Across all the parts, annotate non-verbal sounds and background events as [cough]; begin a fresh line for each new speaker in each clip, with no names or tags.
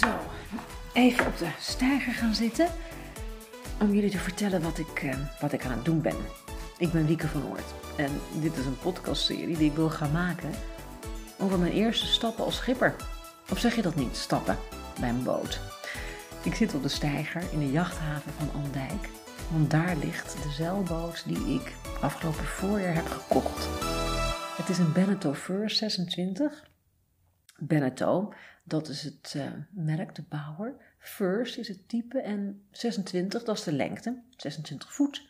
Zo, even op de steiger gaan zitten om jullie te vertellen wat ik, eh, wat ik aan het doen ben. Ik ben Wieke van Oort en dit is een podcastserie die ik wil gaan maken over mijn eerste stappen als schipper. Of zeg je dat niet, stappen bij een boot? Ik zit op de steiger in de jachthaven van Andijk, want daar ligt de zeilboot die ik afgelopen voorjaar heb gekocht. Het is een Beneteau First 26. Beneteau, dat is het uh, merk, de bouwer. First is het type en 26, dat is de lengte, 26 voet.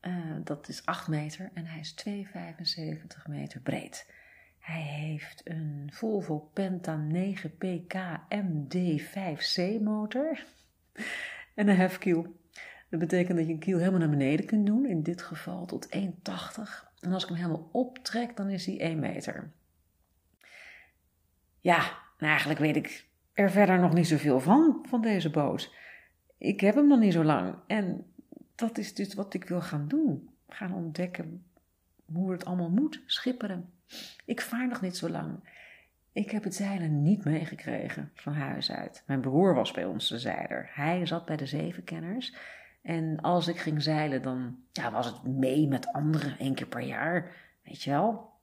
Uh, dat is 8 meter en hij is 2,75 meter breed. Hij heeft een Volvo Penta 9 PK MD5C motor [laughs] en een hefkiel. Dat betekent dat je een kiel helemaal naar beneden kunt doen, in dit geval tot 1,80. En als ik hem helemaal optrek, dan is hij 1 meter. Ja, nou eigenlijk weet ik er verder nog niet zoveel van, van deze boot. Ik heb hem nog niet zo lang. En dat is dus wat ik wil gaan doen. Gaan ontdekken hoe het allemaal moet, schipperen. Ik vaar nog niet zo lang. Ik heb het zeilen niet meegekregen van huis uit. Mijn broer was bij ons de zeiler. Hij zat bij de zevenkenners. En als ik ging zeilen, dan ja, was het mee met anderen, één keer per jaar. Weet je wel?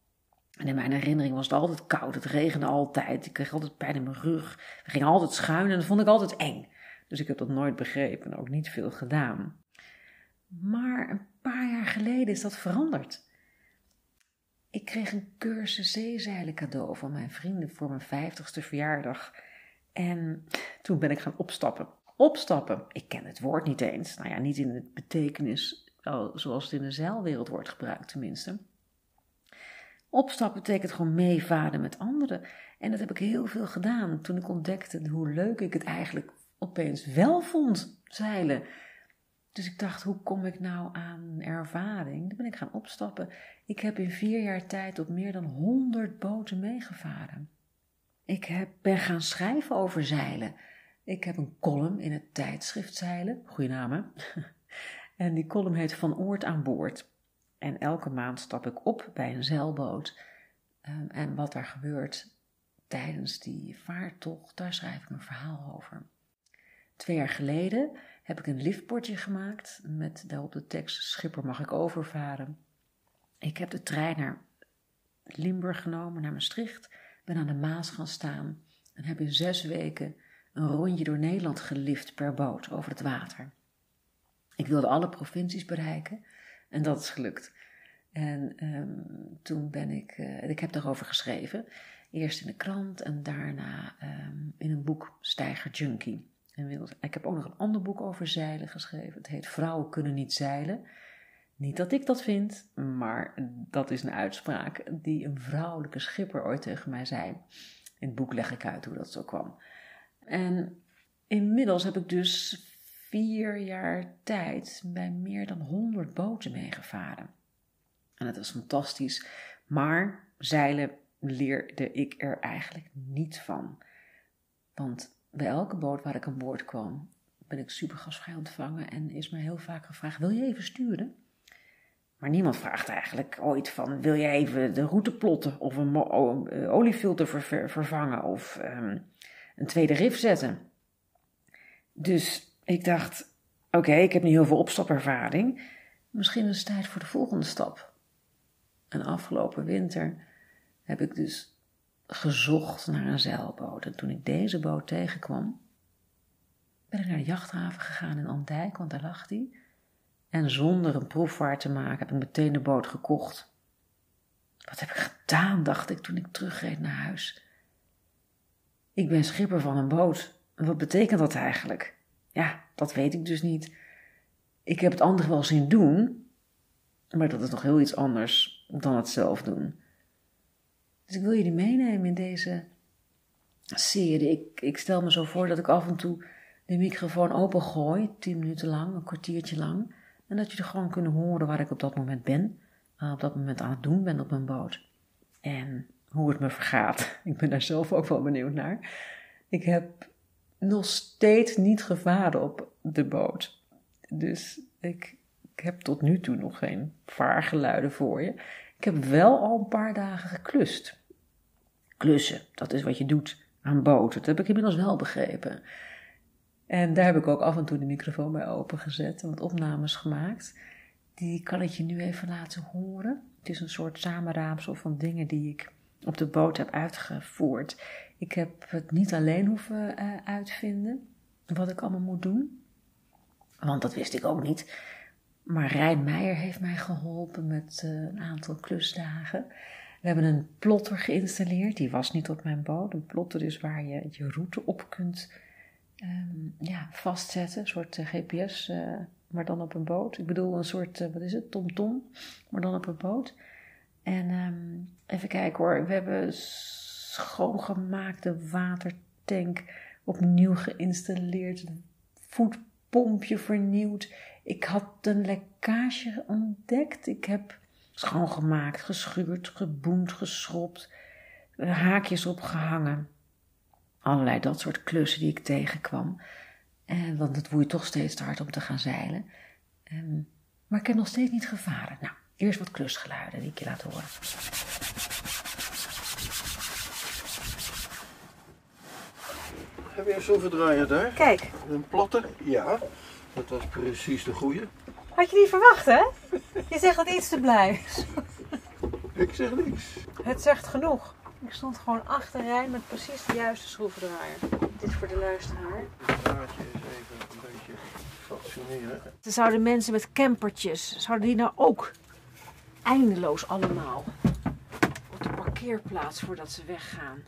En in mijn herinnering was het altijd koud. Het regende altijd. Ik kreeg altijd pijn in mijn rug. We gingen altijd schuinen en dat vond ik altijd eng. Dus ik heb dat nooit begrepen en ook niet veel gedaan. Maar een paar jaar geleden is dat veranderd. Ik kreeg een cursus zeezeilen cadeau van mijn vrienden voor mijn vijftigste verjaardag. En toen ben ik gaan opstappen. Opstappen. Ik ken het woord niet eens. Nou ja, niet in de betekenis zoals het in de zeilwereld wordt gebruikt tenminste. Opstappen betekent gewoon meevaren met anderen. En dat heb ik heel veel gedaan toen ik ontdekte hoe leuk ik het eigenlijk opeens wel vond, zeilen. Dus ik dacht, hoe kom ik nou aan ervaring? Dan ben ik gaan opstappen. Ik heb in vier jaar tijd op meer dan honderd boten meegevaren. Ik heb, ben gaan schrijven over zeilen. Ik heb een column in het tijdschrift Zeilen. Goeie naam, hè? [laughs] En die column heet Van Oort aan Boord. En elke maand stap ik op bij een zeilboot. Um, en wat daar gebeurt tijdens die vaartocht, daar schrijf ik een verhaal over. Twee jaar geleden heb ik een liftbordje gemaakt met daarop de tekst Schipper mag ik overvaren. Ik heb de trein naar Limburg genomen, naar Maastricht, ben aan de Maas gaan staan en heb in zes weken een rondje door Nederland gelift per boot over het water. Ik wilde alle provincies bereiken en dat is gelukt. En um, toen ben ik, uh, ik heb daarover geschreven. Eerst in de krant en daarna um, in een boek Steiger Junkie. En ik heb ook nog een ander boek over zeilen geschreven. Het heet Vrouwen kunnen niet zeilen. Niet dat ik dat vind, maar dat is een uitspraak die een vrouwelijke schipper ooit tegen mij zei. In het boek leg ik uit hoe dat zo kwam. En inmiddels heb ik dus vier jaar tijd bij meer dan 100 boten meegevaren. En dat was fantastisch. Maar zeilen leerde ik er eigenlijk niet van. Want bij elke boot waar ik aan boord kwam, ben ik super gastvrij ontvangen en is me heel vaak gevraagd: wil je even sturen? Maar niemand vraagt eigenlijk ooit van: wil je even de route plotten of een eh, oliefilter vervangen of um, een tweede rif zetten? Dus ik dacht: oké, ik heb nu heel veel opstapervaring. Misschien is het tijd voor de volgende stap. En afgelopen winter heb ik dus gezocht naar een zeilboot. En toen ik deze boot tegenkwam, ben ik naar de jachthaven gegaan in Andijk, want daar lag die. En zonder een proefvaart te maken heb ik meteen de boot gekocht. Wat heb ik gedaan, dacht ik toen ik terugreed naar huis. Ik ben schipper van een boot. Wat betekent dat eigenlijk? Ja, dat weet ik dus niet. Ik heb het andere wel zien doen, maar dat is nog heel iets anders dan het zelf doen. Dus ik wil jullie meenemen in deze serie. Ik, ik stel me zo voor dat ik af en toe de microfoon opengooi, tien minuten lang, een kwartiertje lang. En dat jullie gewoon kunnen horen waar ik op dat moment ben, uh, op dat moment aan het doen ben op mijn boot. En hoe het me vergaat. [laughs] Ik ben daar zelf ook wel benieuwd naar. Ik heb nog steeds niet gevaren op de boot. Dus ik, ik heb tot nu toe nog geen vaargeluiden voor je. Ik heb wel al een paar dagen geklust. Klussen, dat is wat je doet
aan boter. Dat heb ik inmiddels wel begrepen. En daar heb ik ook af en toe de microfoon bij opengezet en wat opnames gemaakt. Die kan ik je nu even laten horen. Het is een soort samenraamsel van dingen die ik op de boot heb uitgevoerd. Ik heb het niet alleen hoeven uh, uitvinden, wat ik allemaal moet doen. Want dat wist ik ook niet. Maar Rijn Meijer heeft mij geholpen met uh, een aantal klusdagen. We hebben een plotter geïnstalleerd. Die was niet op mijn boot. Een plotter is waar je je route op kunt um, ja, vastzetten. Een soort uh, GPS, maar dan op een boot. Ik bedoel, een soort, wat is het, TomTom, -tom, maar dan op een boot. En um, even kijken hoor. We hebben schoongemaakte watertank opnieuw geïnstalleerd. Voetpompje vernieuwd. Ik had een lekkage ontdekt. Ik heb schoongemaakt, geschuurd, geboend, geschropt, haakjes opgehangen. Allerlei dat soort klussen die ik tegenkwam. En, want het woei toch steeds te hard om te gaan zeilen. Um, maar ik heb nog steeds niet gevaren. Nou, eerst wat klusgeluiden die ik je laat horen.
Heb je een schroevendraaier daar?
Kijk.
Een plotter? Ja. Dat was precies de goede.
Had je niet verwacht, hè? Je zegt dat iets te blij.
Ik zeg niks.
Het zegt genoeg. Ik stond gewoon achterrij met precies de juiste schroevendraaier. Dit voor de luisteraar.
Het draadje is even een beetje fractioneren.
Zouden mensen met campertjes, zouden die nou ook eindeloos allemaal op de parkeerplaats voordat ze weggaan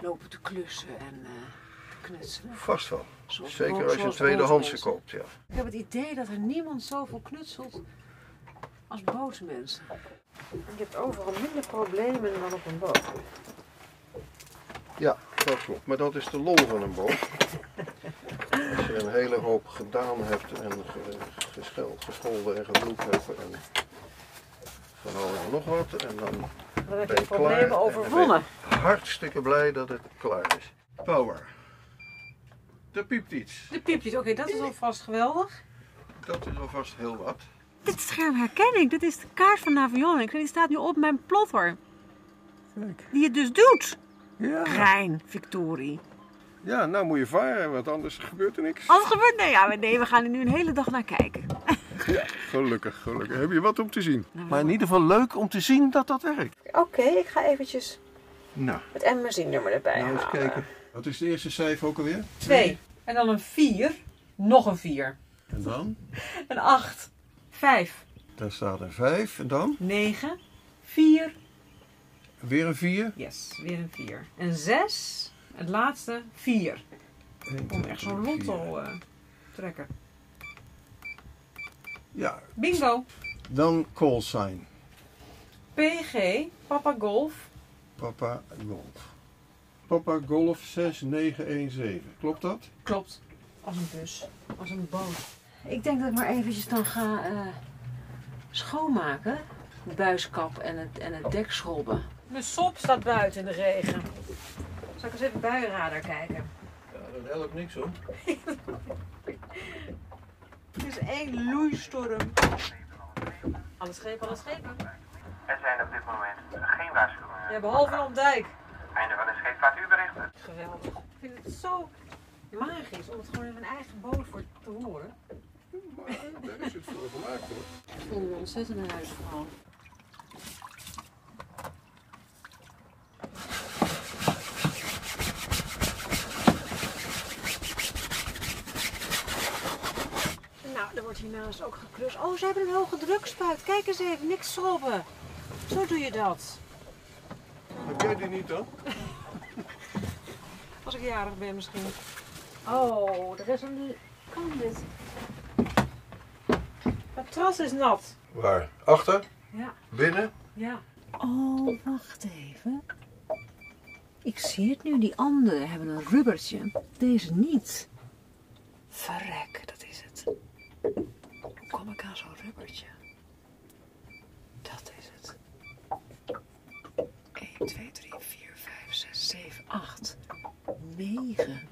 lopen te klussen en uh, te knutselen?
Vast wel.
Zoals
Zeker als je een
zoals
tweedehandse
bootmensen.
koopt, ja.
Ik heb het idee dat er niemand zoveel knutselt als bootmensen. Je hebt overal minder problemen dan op een boot.
Ja, dat klopt. Maar dat is de lol van een boot. Als je een hele hoop gedaan hebt en ge- gescheld, gescholden en gebloed hebt en van alles en nog wat. En dan
Dan heb je
je klaar.
problemen
en dan
overwonnen.
ben je hartstikke blij dat het klaar is. Power. Er piept iets.
De piepjes, oké, dat is alvast geweldig.
Dat is alvast heel wat.
Dit scherm herken ik, dit is de kaart van Navionics. Die staat nu op mijn plotter.
Kijk.
Die het dus doet.
Ja.
Rijn, Victorie.
ja, nou moet je varen, want anders gebeurt er niks.
Alles gebeurt? Nee, ja, nee, we gaan er nu een hele dag naar kijken. [laughs]
Ja, gelukkig, gelukkig. Heb je wat om te zien.
Nou,
Maar in ieder geval leuk om te zien dat dat werkt.
Oké, ik ga eventjes
Nou,
het MSI-nummer erbij
nou eens
halen.
kijken. Wat is het eerste cijfer ook alweer?
Twee. En dan een vier. Nog een vier.
En dan?
Een acht. Vijf.
Daar staat een 5. En dan?
Negen. Vier.
Weer een 4.
Yes, weer een vier. En zes. Het laatste, vier. Om echt zo'n lotto eh, trekken.
Ja,
Bingo.
dan call sign.
PG, Papa Golf.
Papa Golf. Papa Golf 6917. Klopt dat?
Klopt. Als een bus. Als een boot. Ik denk dat ik maar eventjes dan ga eh, schoonmaken. De buiskap en het, en het dek schrobben. Mijn sop staat buiten in de regen. Zal ik eens even buienradar kijken?
Ja, dat helpt niks hoor. [laughs]
Het is één loeistorm. Alle schepen, alle schepen.
Er zijn op dit moment geen waarschuwingen.
Ja, behalve op dijk.
Einde van de scheepvaartuurberichten.
Geweldig. Ik vind het zo magisch om het gewoon in mijn eigen boot voor te horen.
Maar daar is het voor gemaakt hoor.
Ik voel me ontzettend in huis vooral. Nou, er wordt hiernaast ook geklust. Oh, ze hebben een hoge drukspuit. Kijk eens even, niks schrobben. Zo doe je dat.
Heb jij die niet dan? [laughs]
Als ik jarig ben misschien. Oh, er is een... Kan dit? Het terras is nat.
Waar? Achter?
Ja.
Binnen?
Ja. Oh, wacht even. Ik zie het nu. Die andere hebben een rubbertje. Deze niet. Verrek, dat is het. Hoe kom ik aan zo'n rubbertje? Dat is het. 1, 2, 3, 4, 5, 6, 7, 8, 9.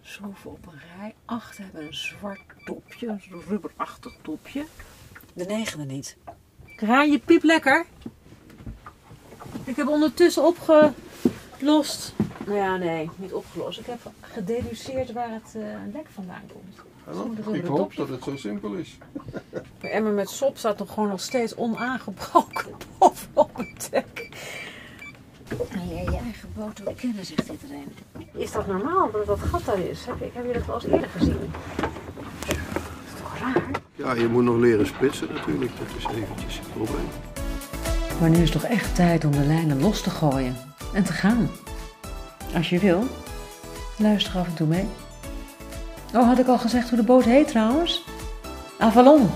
Zoveel op een rij. Acht hebben een zwart topje, een rubberachtig topje. De negende niet. Kraan, je piep lekker. Ik heb ondertussen opge... Opgelost. Nou ja, nee, niet opgelost. Ik heb gededuceerd waar het eh, lek vandaan komt.
Ik hoop
dopje.
dat het zo simpel is.
De emmer met sop staat nog gewoon nog steeds onaangebroken bovenop het dek. En leer je eigen boot ook kennen, zegt iedereen. Is dat normaal dat dat gat daar is? Heb, ik heb je dat wel eens eerder gezien. Dat is toch raar?
Ja, je moet nog leren spitsen natuurlijk. Dat is eventjes het probleem.
Maar nu is toch echt tijd om de lijnen los te gooien en te gaan. Als je wil, luister af en toe mee. Oh, had ik al gezegd hoe de boot heet trouwens? Avalon.